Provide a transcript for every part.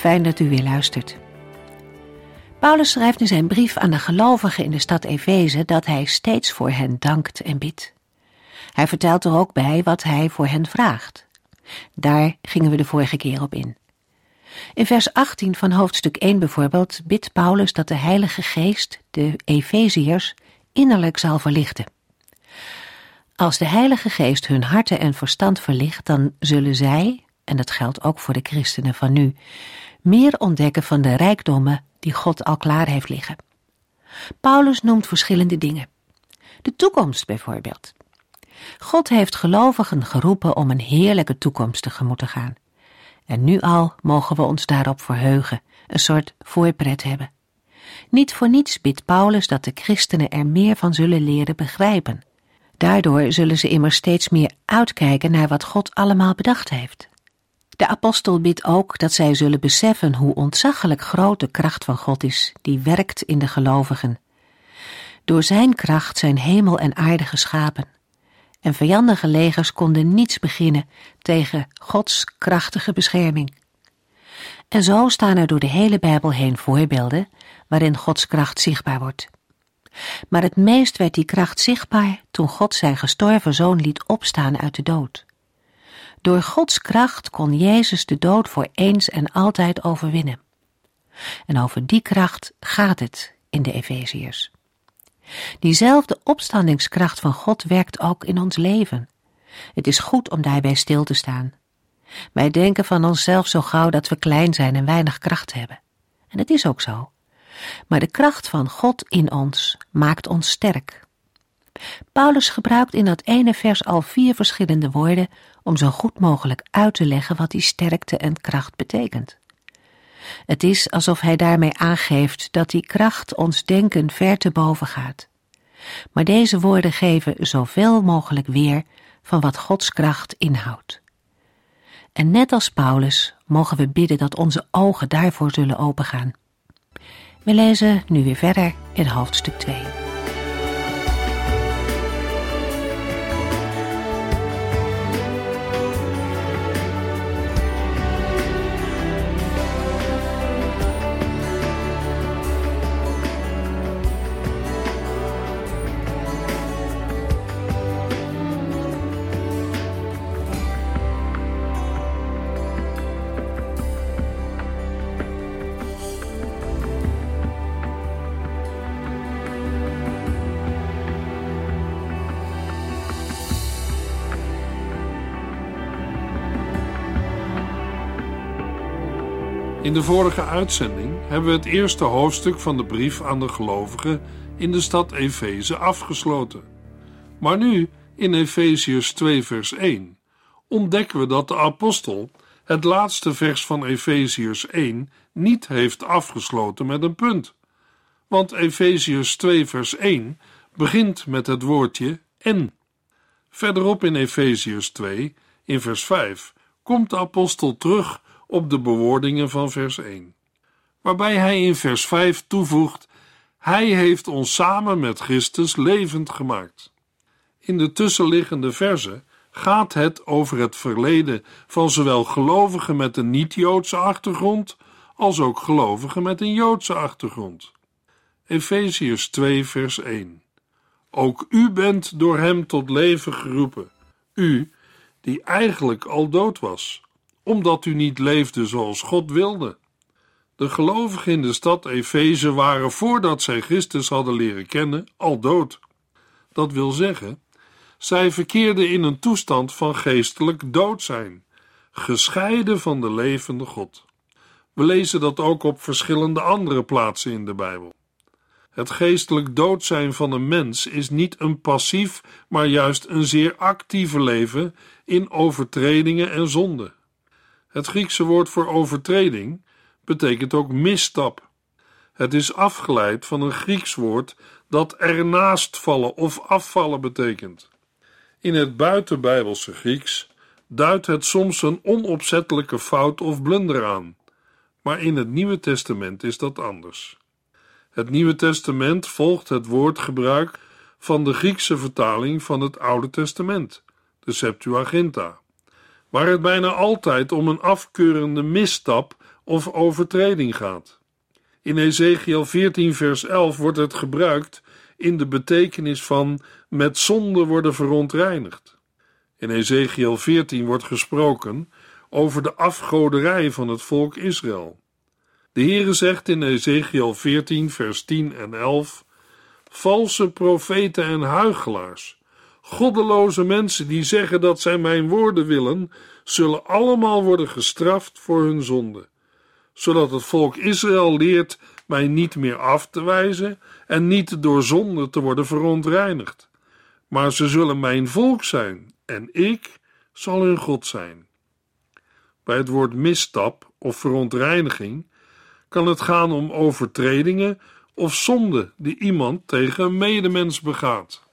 Fijn dat u weer luistert. Paulus schrijft in zijn brief aan de gelovigen in de stad Efeze dat hij steeds voor hen dankt en bidt. Hij vertelt er ook bij wat hij voor hen vraagt. Daar gingen we de vorige keer op in. In vers 18 van hoofdstuk 1 bijvoorbeeld bidt Paulus dat de Heilige Geest de Efeziërs innerlijk zal verlichten. Als de Heilige Geest hun harten en verstand verlicht, dan zullen zij, en dat geldt ook voor de christenen van nu, meer ontdekken van de rijkdommen die God al klaar heeft liggen. Paulus noemt verschillende dingen. De toekomst bijvoorbeeld. God heeft gelovigen geroepen om een heerlijke toekomst tegemoet te gaan. En nu al mogen we ons daarop verheugen, een soort voorpret hebben. Niet voor niets bidt Paulus dat de christenen er meer van zullen leren begrijpen. Daardoor zullen ze immers steeds meer uitkijken naar wat God allemaal bedacht heeft. De apostel bidt ook dat zij zullen beseffen hoe ontzaglijk groot de kracht van God is, die werkt in de gelovigen. Door zijn kracht zijn hemel en aarde geschapen. En vijandige legers konden niets beginnen tegen Gods krachtige bescherming. En zo staan er door de hele Bijbel heen voorbeelden waarin Gods kracht zichtbaar wordt. Maar het meest werd die kracht zichtbaar toen God zijn gestorven zoon liet opstaan uit de dood. Door Gods kracht kon Jezus de dood voor eens en altijd overwinnen. En over die kracht gaat het in de Efeziërs. Diezelfde opstandingskracht van God werkt ook in ons leven. Het is goed om daarbij stil te staan. Wij denken van onszelf zo gauw dat we klein zijn en weinig kracht hebben. En het is ook zo. Maar de kracht van God in ons maakt ons sterk. Paulus gebruikt in dat ene vers al vier verschillende woorden om zo goed mogelijk uit te leggen wat die sterkte en kracht betekent. Het is alsof hij daarmee aangeeft dat die kracht ons denken ver te boven gaat. Maar deze woorden geven zoveel mogelijk weer van wat Gods kracht inhoudt. En net als Paulus mogen we bidden dat onze ogen daarvoor zullen opengaan. We lezen nu weer verder in hoofdstuk 2. In de vorige uitzending hebben we het eerste hoofdstuk van de brief aan de gelovigen in de stad Efeze afgesloten. Maar nu, in Efeziërs 2 vers 1, ontdekken we dat de apostel het laatste vers van Efeziërs 1 niet heeft afgesloten met een punt. Want Efeziërs 2 vers 1 begint met het woordje en. Verderop in Efeziërs 2, in vers 5, komt de apostel terug op de bewoordingen van vers 1, waarbij hij in vers 5 toevoegt: Hij heeft ons samen met Christus levend gemaakt. In de tussenliggende verzen gaat het over het verleden van zowel gelovigen met een niet-Joodse achtergrond als ook gelovigen met een Joodse achtergrond. Efeziërs 2, vers 1. Ook u bent door hem tot leven geroepen, u die eigenlijk al dood was omdat u niet leefde zoals God wilde. De gelovigen in de stad Efeze waren voordat zij Christus hadden leren kennen al dood. Dat wil zeggen, zij verkeerden in een toestand van geestelijk dood zijn, gescheiden van de levende God. We lezen dat ook op verschillende andere plaatsen in de Bijbel. Het geestelijk dood zijn van een mens is niet een passief, maar juist een zeer actieve leven in overtredingen en zonden. Het Griekse woord voor overtreding betekent ook misstap. Het is afgeleid van een Grieks woord dat ernaast vallen of afvallen betekent. In het buitenbijbelse Grieks duidt het soms een onopzettelijke fout of blunder aan, maar in het Nieuwe Testament is dat anders. Het Nieuwe Testament volgt het woordgebruik van de Griekse vertaling van het Oude Testament, de Septuaginta, waar het bijna altijd om een afkeurende misstap of overtreding gaat. In Ezekiel 14, vers 11 wordt het gebruikt in de betekenis van met zonde worden verontreinigd. In Ezekiel 14 wordt gesproken over de afgoderij van het volk Israël. De Heere zegt in Ezekiel 14, vers 10 en 11: Valse profeten en huigelaars, goddeloze mensen die zeggen dat zij mijn woorden willen, zullen allemaal worden gestraft voor hun zonde, zodat het volk Israël leert mij niet meer af te wijzen en niet door zonde te worden verontreinigd. Maar ze zullen mijn volk zijn en ik zal hun God zijn. Bij het woord misstap of verontreiniging kan het gaan om overtredingen of zonde die iemand tegen een medemens begaat.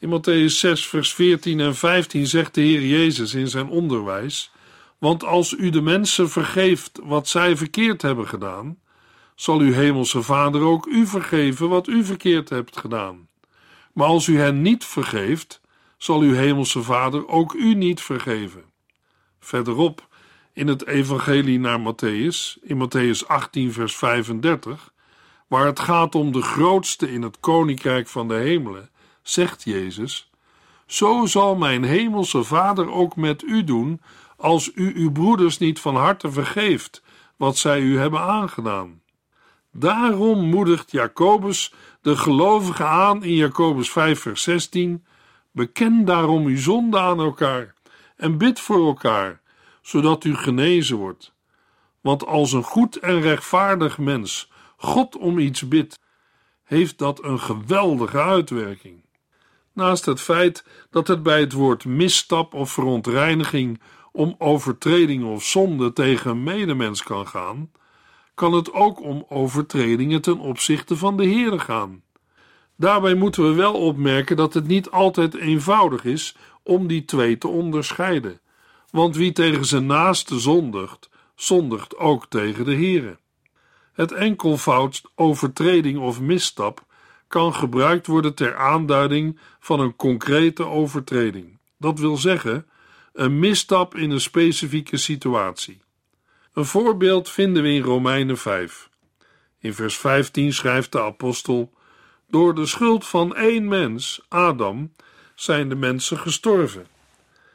In Matthäus 6, vers 14 en 15 zegt de Heer Jezus in zijn onderwijs: Want als u de mensen vergeeft wat zij verkeerd hebben gedaan, zal uw hemelse Vader ook u vergeven wat u verkeerd hebt gedaan. Maar als u hen niet vergeeft, zal uw hemelse Vader ook u niet vergeven. Verderop in het Evangelie naar Matthäus, in Matthäus 18, vers 35, waar het gaat om de grootste in het koninkrijk van de hemelen, zegt Jezus: Zo zal mijn hemelse Vader ook met u doen, als u uw broeders niet van harte vergeeft wat zij u hebben aangedaan. Daarom moedigt Jacobus de gelovigen aan in Jacobus 5, vers 16: Beken daarom uw zonde aan elkaar en bid voor elkaar, zodat u genezen wordt. Want als een goed en rechtvaardig mens God om iets bidt, heeft dat een geweldige uitwerking. Naast het feit dat het bij het woord misstap of verontreiniging om overtreding of zonde tegen een medemens kan gaan, kan het ook om overtredingen ten opzichte van de Heere gaan. Daarbij moeten we wel opmerken dat het niet altijd eenvoudig is om die twee te onderscheiden, want wie tegen zijn naaste zondigt, zondigt ook tegen de Heere. Het enkelvoud overtreding of misstap kan gebruikt worden ter aanduiding van een concrete overtreding. Dat wil zeggen, een misstap in een specifieke situatie. Een voorbeeld vinden we in Romeinen 5. In vers 15 schrijft de apostel: Door de schuld van één mens, Adam, zijn de mensen gestorven.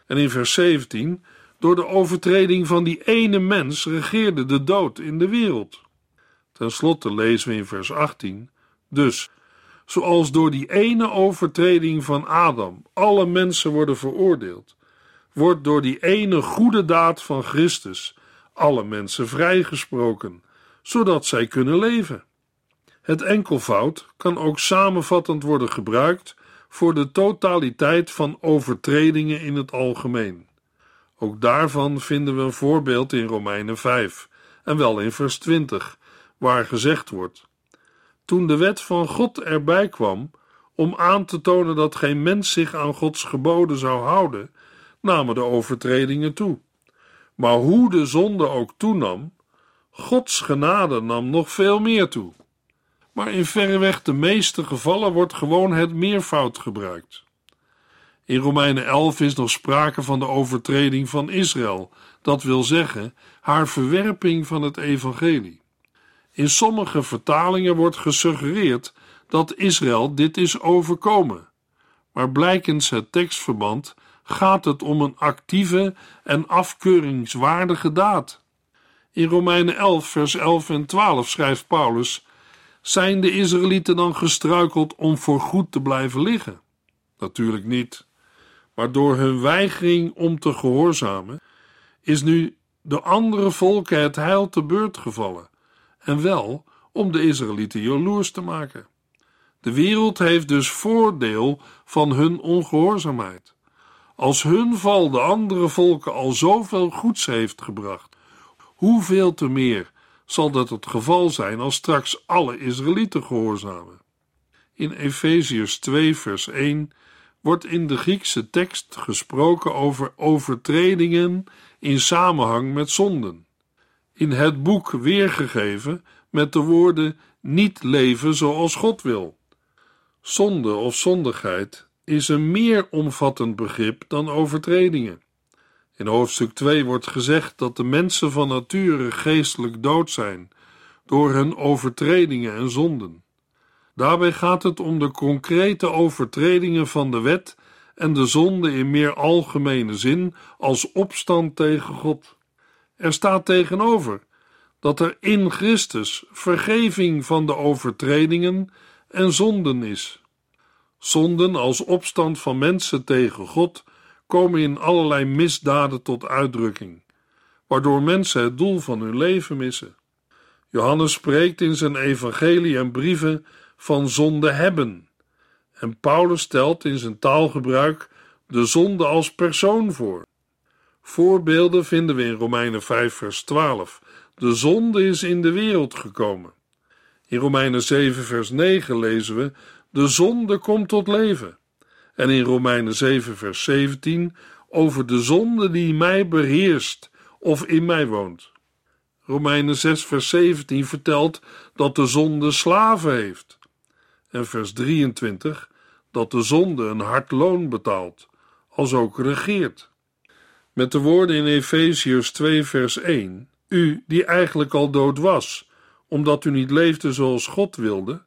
En in vers 17: Door de overtreding van die ene mens regeerde de dood in de wereld. Ten slotte lezen we in vers 18: Dus, zoals door die ene overtreding van Adam alle mensen worden veroordeeld, wordt door die ene goede daad van Christus alle mensen vrijgesproken, zodat zij kunnen leven. Het enkelvoud kan ook samenvattend worden gebruikt voor de totaliteit van overtredingen in het algemeen. Ook daarvan vinden we een voorbeeld in Romeinen 5 en wel in vers 20, waar gezegd wordt: Toen de wet van God erbij kwam om aan te tonen dat geen mens zich aan Gods geboden zou houden, namen de overtredingen toe. Maar hoe de zonde ook toenam, Gods genade nam nog veel meer toe. Maar in verreweg de meeste gevallen wordt gewoon het meervoud gebruikt. In Romeinen 11 is nog sprake van de overtreding van Israël, dat wil zeggen haar verwerping van het evangelie. In sommige vertalingen wordt gesuggereerd dat Israël dit is overkomen, maar blijkens het tekstverband gaat het om een actieve en afkeuringswaardige daad. In Romeinen 11, vers 11 en 12 schrijft Paulus: Zijn de Israëlieten dan gestruikeld om voorgoed te blijven liggen? Natuurlijk niet. Maar door hun weigering om te gehoorzamen, is nu de andere volken het heil te beurt gevallen, en wel om de Israëlieten jaloers te maken. De wereld heeft dus voordeel van hun ongehoorzaamheid. Als hun val de andere volken al zoveel goeds heeft gebracht, hoeveel te meer zal dat het geval zijn als straks alle Israëlieten gehoorzamen. In Efeziërs 2, vers 1 wordt in de Griekse tekst gesproken over overtredingen in samenhang met zonden. In het boek weergegeven met de woorden niet leven zoals God wil. Zonde of zondigheid is een meer omvattend begrip dan overtredingen. In hoofdstuk 2 wordt gezegd dat de mensen van nature geestelijk dood zijn door hun overtredingen en zonden. Daarbij gaat het om de concrete overtredingen van de wet en de zonde in meer algemene zin als opstand tegen God. Er staat tegenover dat er in Christus vergeving van de overtredingen en zonden is. Zonden als opstand van mensen tegen God komen in allerlei misdaden tot uitdrukking, waardoor mensen het doel van hun leven missen. Johannes spreekt in zijn evangelie en brieven van zonde hebben, en Paulus stelt in zijn taalgebruik de zonde als persoon voor. Voorbeelden vinden we in Romeinen 5, vers 12. De zonde is in de wereld gekomen. In Romeinen 7, vers 9 lezen we: De zonde komt tot leven. En in Romeinen 7, vers 17 over de zonde die mij beheerst of in mij woont. Romeinen 6, vers 17 vertelt dat de zonde slaven heeft. En vers 23 dat de zonde een hard loon betaalt, als ook regeert. Met de woorden in Efeziërs 2, vers 1: U die eigenlijk al dood was, omdat u niet leefde zoals God wilde,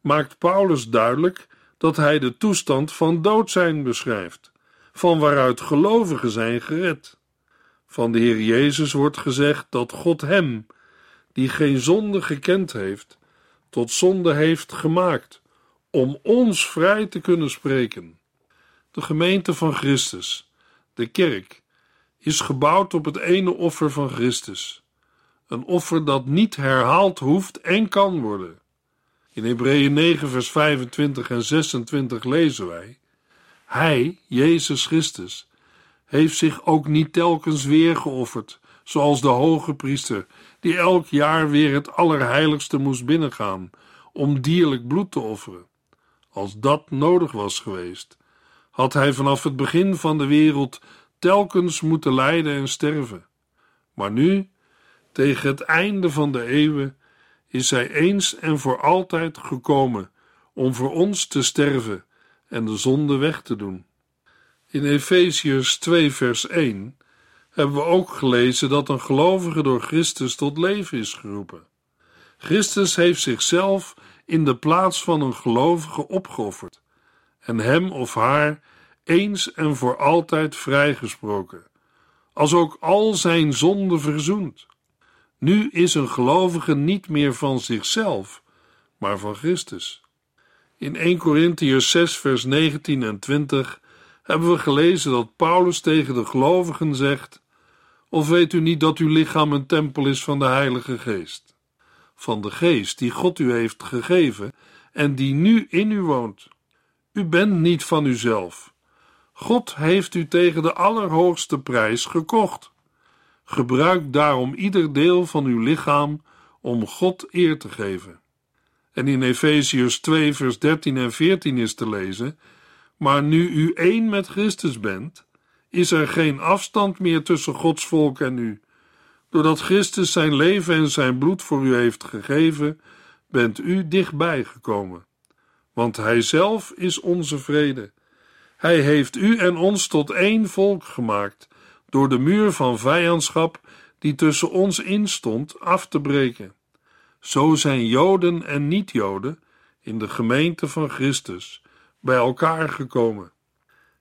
maakt Paulus duidelijk dat hij de toestand van dood zijn beschrijft, van waaruit gelovigen zijn gered. Van de Heer Jezus wordt gezegd dat God hem, die geen zonde gekend heeft, tot zonde heeft gemaakt, om ons vrij te kunnen spreken. De gemeente van Christus, de kerk, is gebouwd op het ene offer van Christus. Een offer dat niet herhaald hoeft en kan worden. In Hebreeën 9, vers 25 en 26 lezen wij: Hij, Jezus Christus, heeft zich ook niet telkens weer geofferd, zoals de hoge priester, die elk jaar weer het Allerheiligste moest binnengaan om dierlijk bloed te offeren. Als dat nodig was geweest, had hij vanaf het begin van de wereld telkens moeten lijden en sterven. Maar nu, tegen het einde van de eeuwen, is hij eens en voor altijd gekomen om voor ons te sterven en de zonde weg te doen. In Efeziërs 2, vers 1 hebben we ook gelezen dat een gelovige door Christus tot leven is geroepen. Christus heeft zichzelf in de plaats van een gelovige opgeofferd en hem of haar eens en voor altijd vrijgesproken, als ook al zijn zonden verzoend. Nu is een gelovige niet meer van zichzelf, maar van Christus. In 1 Corinthiërs 6, vers 19 en 20 hebben we gelezen dat Paulus tegen de gelovigen zegt: Of weet u niet dat uw lichaam een tempel is van de Heilige Geest? Van de Geest die God u heeft gegeven en die nu in u woont. U bent niet van uzelf. God heeft u tegen de allerhoogste prijs gekocht. Gebruik daarom ieder deel van uw lichaam om God eer te geven. En in Efeziërs 2, vers 13 en 14 is te lezen: Maar nu u één met Christus bent, is er geen afstand meer tussen Gods volk en u. Doordat Christus zijn leven en zijn bloed voor u heeft gegeven, bent u dichtbij gekomen. Want Hij zelf is onze vrede. Hij heeft u en ons tot één volk gemaakt door de muur van vijandschap die tussen ons instond af te breken. Zo zijn Joden en niet-Joden in de gemeente van Christus bij elkaar gekomen.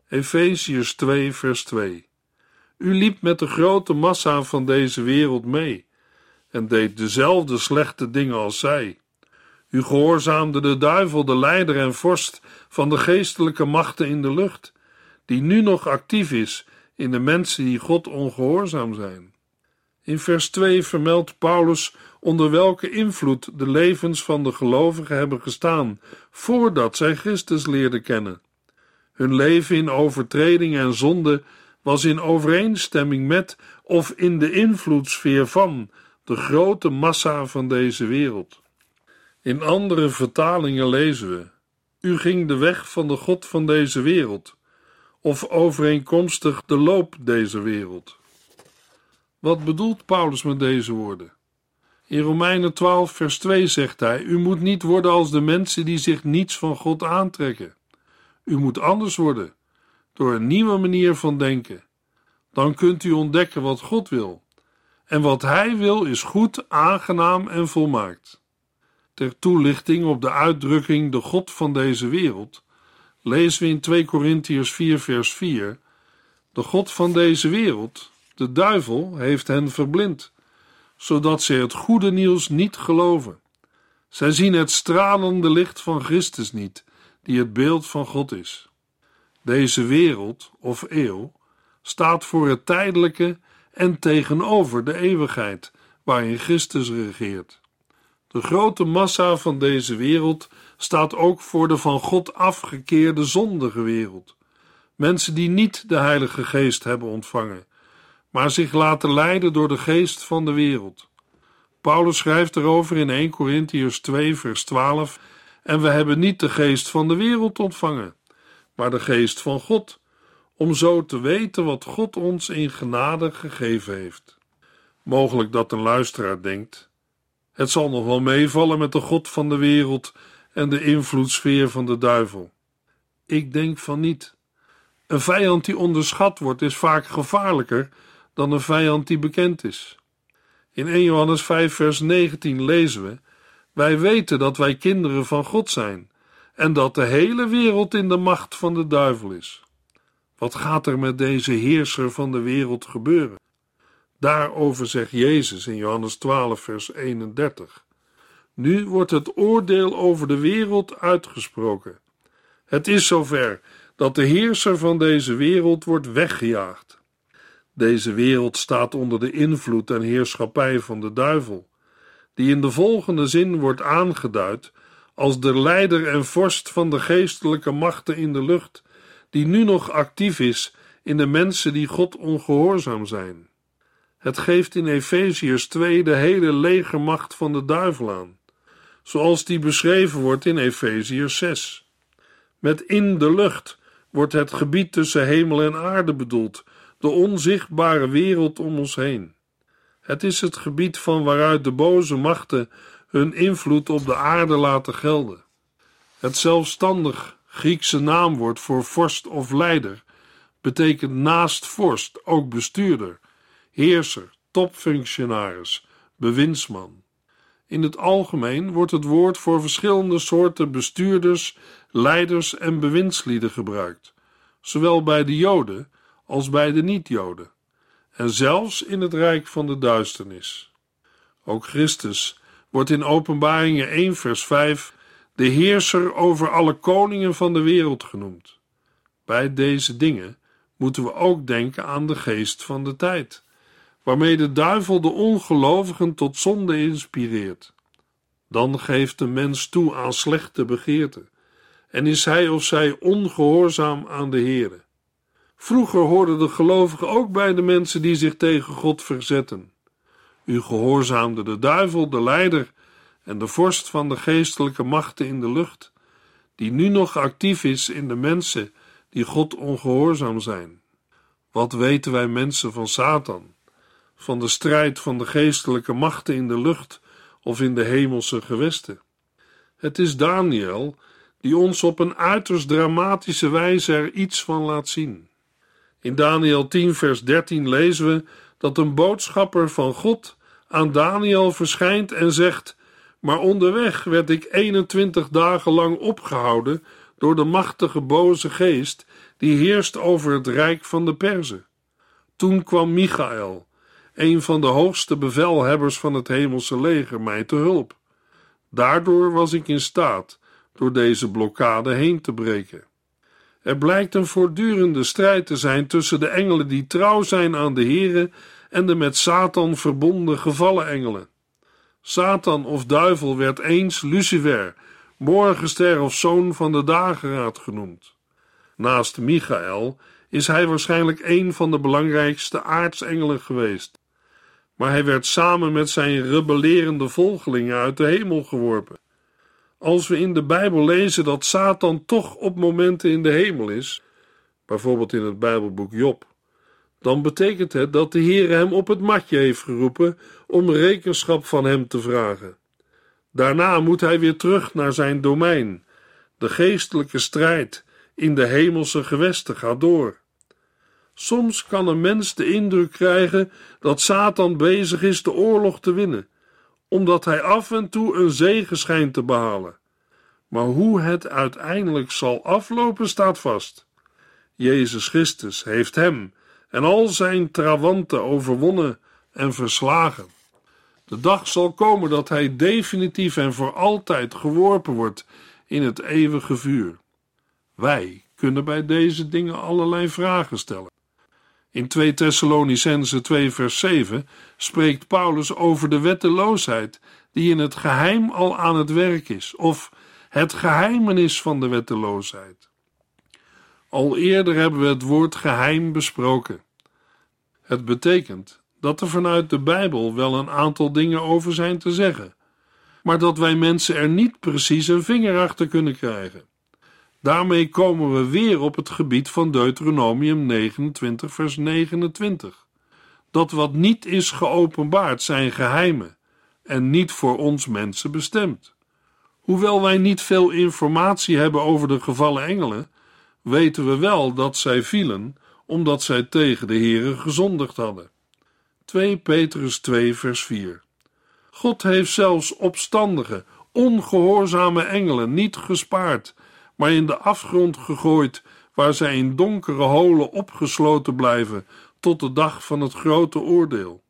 Efeziërs 2, vers 2. U liep met de grote massa van deze wereld mee en deed dezelfde slechte dingen als zij. U gehoorzaamde de duivel, de leider en vorst van de geestelijke machten in de lucht, die nu nog actief is in de mensen die God ongehoorzaam zijn. In vers 2 vermeldt Paulus onder welke invloed de levens van de gelovigen hebben gestaan voordat zij Christus leerden kennen. Hun leven in overtreding en zonde was in overeenstemming met of in de invloedssfeer van de grote massa van deze wereld. In andere vertalingen lezen we: U ging de weg van de God van deze wereld, of overeenkomstig de loop deze wereld. Wat bedoelt Paulus met deze woorden? In Romeinen 12, vers 2 zegt hij: U moet niet worden als de mensen die zich niets van God aantrekken. U moet anders worden, door een nieuwe manier van denken. Dan kunt u ontdekken wat God wil. En wat Hij wil is goed, aangenaam en volmaakt. Ter toelichting op de uitdrukking de God van deze wereld, lezen we in 2 Korintiërs 4, vers 4: De God van deze wereld, de duivel, heeft hen verblind zodat zij het goede nieuws niet geloven. Zij zien het stralende licht van Christus niet, die het beeld van God is. Deze wereld of eeuw staat voor het tijdelijke en tegenover de eeuwigheid, waarin Christus regeert. De grote massa van deze wereld staat ook voor de van God afgekeerde zondige wereld. Mensen die niet de Heilige Geest hebben ontvangen maar zich laten leiden door de geest van de wereld. Paulus schrijft erover in 1 Corinthians 2, vers 12: En we hebben niet de geest van de wereld ontvangen, maar de geest van God, om zo te weten wat God ons in genade gegeven heeft. Mogelijk dat een luisteraar denkt: Het zal nog wel meevallen met de God van de wereld en de invloedssfeer van de duivel. Ik denk van niet. Een vijand die onderschat wordt, is vaak gevaarlijker dan een vijand die bekend is. In 1 Johannes 5, vers 19 lezen we: Wij weten dat wij kinderen van God zijn en dat de hele wereld in de macht van de duivel is. Wat gaat er met deze heerser van de wereld gebeuren? Daarover zegt Jezus in Johannes 12, vers 31. Nu wordt het oordeel over de wereld uitgesproken. Het is zover dat de heerser van deze wereld wordt weggejaagd. Deze wereld staat onder de invloed en heerschappij van de duivel, die in de volgende zin wordt aangeduid als de leider en vorst van de geestelijke machten in de lucht, die nu nog actief is in de mensen die God ongehoorzaam zijn. Het geeft in Efeziërs 2 de hele legermacht van de duivel aan, zoals die beschreven wordt in Efeziërs 6. Met in de lucht wordt het gebied tussen hemel en aarde bedoeld, de onzichtbare wereld om ons heen. Het is het gebied van waaruit de boze machten hun invloed op de aarde laten gelden. Het zelfstandig Griekse naamwoord voor vorst of leider betekent naast vorst ook bestuurder, heerser, topfunctionaris, bewindsman. In het algemeen wordt het woord voor verschillende soorten bestuurders, leiders en bewindslieden gebruikt, zowel bij de Joden als bij de niet-Joden, en zelfs in het rijk van de duisternis. Ook Christus wordt in Openbaringen 1, vers 5 de heerser over alle koningen van de wereld genoemd. Bij deze dingen moeten we ook denken aan de geest van de tijd, waarmee de duivel de ongelovigen tot zonde inspireert. Dan geeft de mens toe aan slechte begeerten en is hij of zij ongehoorzaam aan de Heere. Vroeger hoorden de gelovigen ook bij de mensen die zich tegen God verzetten. U gehoorzaamde de duivel, de leider en de vorst van de geestelijke machten in de lucht, die nu nog actief is in de mensen die God ongehoorzaam zijn. Wat weten wij mensen van Satan, van de strijd van de geestelijke machten in de lucht of in de hemelse gewesten? Het is Daniel die ons op een uiterst dramatische wijze er iets van laat zien. In Daniel 10, vers 13 lezen we dat een boodschapper van God aan Daniel verschijnt en zegt: Maar onderweg werd ik 21 dagen lang opgehouden door de machtige boze geest die heerst over het rijk van de Perzen. Toen kwam Michael, een van de hoogste bevelhebbers van het hemelse leger, mij te hulp. Daardoor was ik in staat door deze blokkade heen te breken. Er blijkt een voortdurende strijd te zijn tussen de engelen die trouw zijn aan de Here en de met Satan verbonden gevallen engelen. Satan of duivel werd eens Lucifer, morgenster of zoon van de dageraad genoemd. Naast Michael is hij waarschijnlijk een van de belangrijkste aartsengelen geweest. Maar hij werd samen met zijn rebellerende volgelingen uit de hemel geworpen. Als we in de Bijbel lezen dat Satan toch op momenten in de hemel is, bijvoorbeeld in het Bijbelboek Job, dan betekent het dat de Heer hem op het matje heeft geroepen om rekenschap van hem te vragen. Daarna moet hij weer terug naar zijn domein. De geestelijke strijd in de hemelse gewesten gaat door. Soms kan een mens de indruk krijgen dat Satan bezig is de oorlog te winnen, omdat hij af en toe een zege schijnt te behalen. Maar hoe het uiteindelijk zal aflopen staat vast. Jezus Christus heeft hem en al zijn trawanten overwonnen en verslagen. De dag zal komen dat hij definitief en voor altijd geworpen wordt in het eeuwige vuur. Wij kunnen bij deze dingen allerlei vragen stellen. In 2 Thessalonicense 2 vers 7 spreekt Paulus over de wetteloosheid die in het geheim al aan het werk is, of het geheimenis van de wetteloosheid. Al eerder hebben we het woord geheim besproken. Het betekent dat er vanuit de Bijbel wel een aantal dingen over zijn te zeggen, maar dat wij mensen er niet precies een vinger achter kunnen krijgen. Daarmee komen we weer op het gebied van Deuteronomium 29, vers 29. Dat wat niet is geopenbaard zijn geheimen en niet voor ons mensen bestemd. Hoewel wij niet veel informatie hebben over de gevallen engelen, weten we wel dat zij vielen omdat zij tegen de Heere gezondigd hadden. 2 Petrus 2 vers 4 God heeft zelfs opstandige, ongehoorzame engelen niet gespaard, maar in de afgrond gegooid, waar zij in donkere holen opgesloten blijven tot de dag van het grote oordeel.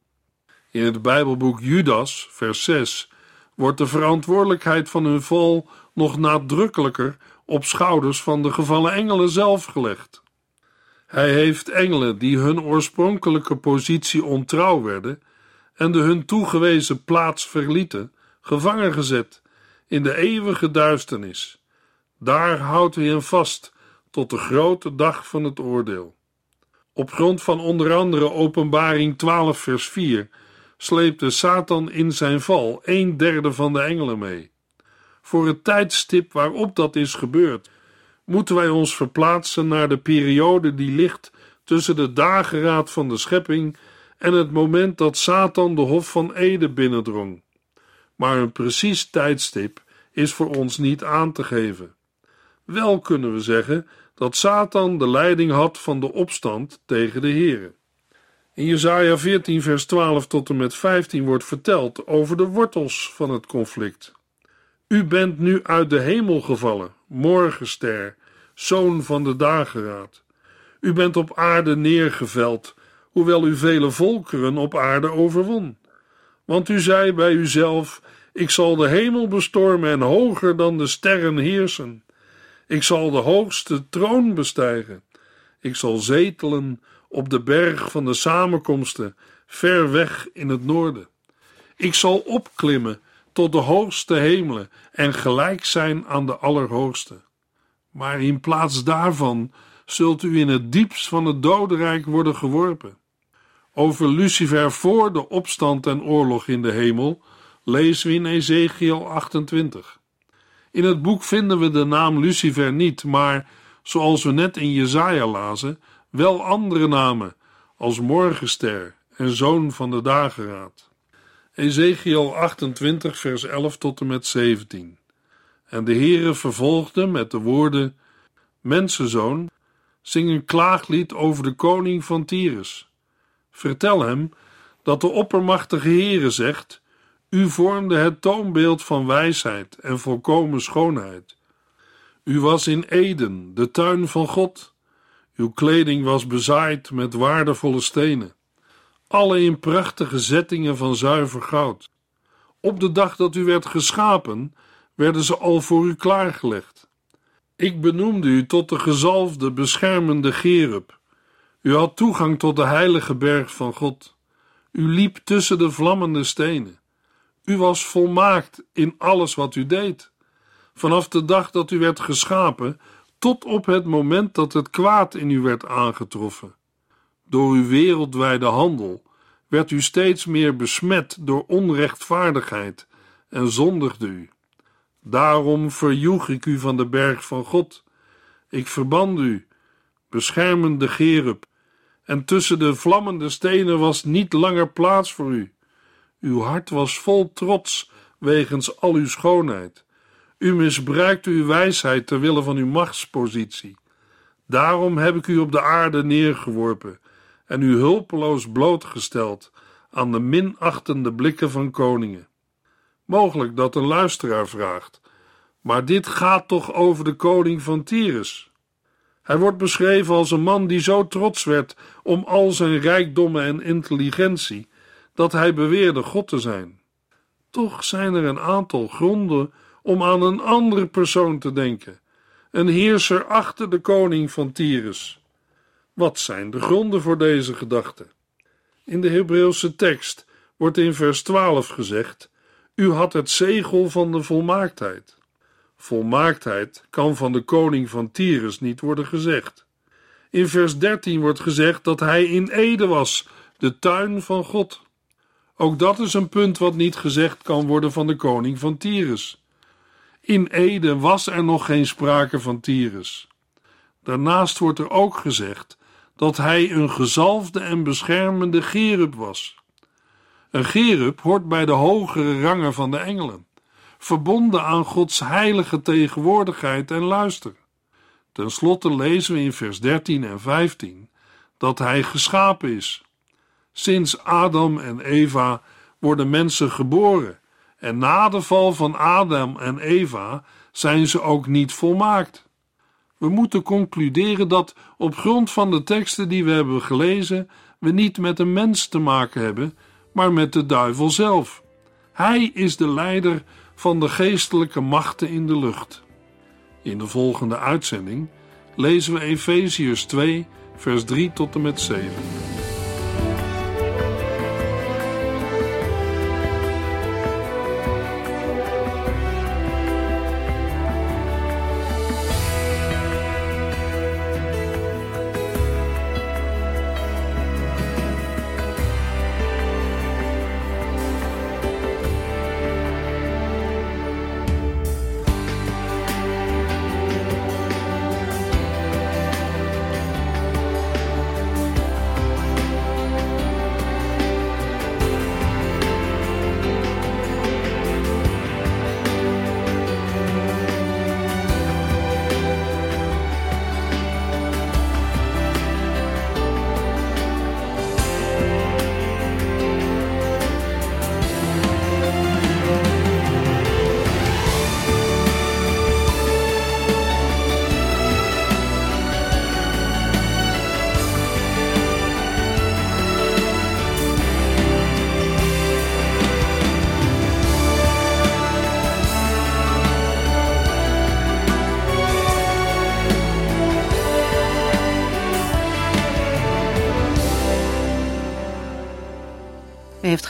In het Bijbelboek Judas, vers 6, wordt de verantwoordelijkheid van hun val nog nadrukkelijker op schouders van de gevallen engelen zelf gelegd. Hij heeft engelen die hun oorspronkelijke positie ontrouw werden en de hun toegewezen plaats verlieten, gevangen gezet in de eeuwige duisternis. Daar houdt hij hen vast tot de grote dag van het oordeel. Op grond van onder andere Openbaring 12, vers 4 sleepte Satan in zijn val een derde van de engelen mee. Voor het tijdstip waarop dat is gebeurd, moeten wij ons verplaatsen naar de periode die ligt tussen de dageraad van de schepping en het moment dat Satan de Hof van Ede binnendrong. Maar een precies tijdstip is voor ons niet aan te geven. Wel kunnen we zeggen dat Satan de leiding had van de opstand tegen de Here. In Jesaja 14 vers 12 tot en met 15 wordt verteld over de wortels van het conflict. U bent nu uit de hemel gevallen, morgenster, zoon van de dageraad. U bent op aarde neergeveld, hoewel u vele volkeren op aarde overwon. Want u zei bij uzelf: Ik zal de hemel bestormen en hoger dan de sterren heersen. Ik zal de hoogste troon bestijgen. Ik zal zetelen op de berg van de samenkomsten, ver weg in het noorden. Ik zal opklimmen tot de hoogste hemelen en gelijk zijn aan de Allerhoogste. Maar in plaats daarvan zult u in het diepst van het dodenrijk worden geworpen. Over Lucifer voor de opstand en oorlog in de hemel lezen we in Ezekiel 28. In het boek vinden we de naam Lucifer niet, maar zoals we net in Jesaja lazen, wel andere namen, als morgenster en zoon van de dageraad. Ezekiel 28, vers 11 tot en met 17. En de Heere vervolgde met de woorden: Mensenzoon, zing een klaaglied over de koning van Tyrus. Vertel hem dat de oppermachtige Heere zegt: U vormde het toonbeeld van wijsheid en volkomen schoonheid. U was in Eden, de tuin van God. Uw kleding was bezaaid met waardevolle stenen, alle in prachtige zettingen van zuiver goud. Op de dag dat u werd geschapen, werden ze al voor u klaargelegd. Ik benoemde u tot de gezalfde, beschermende Gerub. U had toegang tot de heilige berg van God. U liep tussen de vlammende stenen. U was volmaakt in alles wat u deed. Vanaf de dag dat u werd geschapen, tot op het moment dat het kwaad in u werd aangetroffen. Door uw wereldwijde handel werd u steeds meer besmet door onrechtvaardigheid en zondigde u. Daarom verjoeg ik u van de berg van God. Ik verband u, beschermende Gerub, en tussen de vlammende stenen was niet langer plaats voor u. Uw hart was vol trots wegens al uw schoonheid. U misbruikte uw wijsheid ter wille van uw machtspositie. Daarom heb ik u op de aarde neergeworpen en u hulpeloos blootgesteld aan de minachtende blikken van koningen. Mogelijk dat een luisteraar vraagt: maar dit gaat toch over de koning van Tyrus? Hij wordt beschreven als een man die zo trots werd om al zijn rijkdommen en intelligentie dat hij beweerde God te zijn. Toch zijn er een aantal gronden om aan een andere persoon te denken, een heerser achter de koning van Tyrus. Wat zijn de gronden voor deze gedachte? In de Hebreeuwse tekst wordt in vers 12 gezegd: U had het zegel van de volmaaktheid. Volmaaktheid kan van de koning van Tyrus niet worden gezegd. In vers 13 wordt gezegd dat hij in Ede was, de tuin van God. Ook dat is een punt wat niet gezegd kan worden van de koning van Tyrus. In Ede was er nog geen sprake van Tyrus. Daarnaast wordt er ook gezegd dat hij een gezalfde en beschermende gerub was. Een gerub hoort bij de hogere rangen van de engelen, verbonden aan Gods heilige tegenwoordigheid en luister. Ten slotte lezen we in vers 13 en 15 dat hij geschapen is. Sinds Adam en Eva worden mensen geboren, en na de val van Adam en Eva zijn ze ook niet volmaakt. We moeten concluderen dat op grond van de teksten die we hebben gelezen, we niet met een mens te maken hebben, maar met de duivel zelf. Hij is de leider van de geestelijke machten in de lucht. In de volgende uitzending lezen we Efeziërs 2, vers 3 tot en met 7.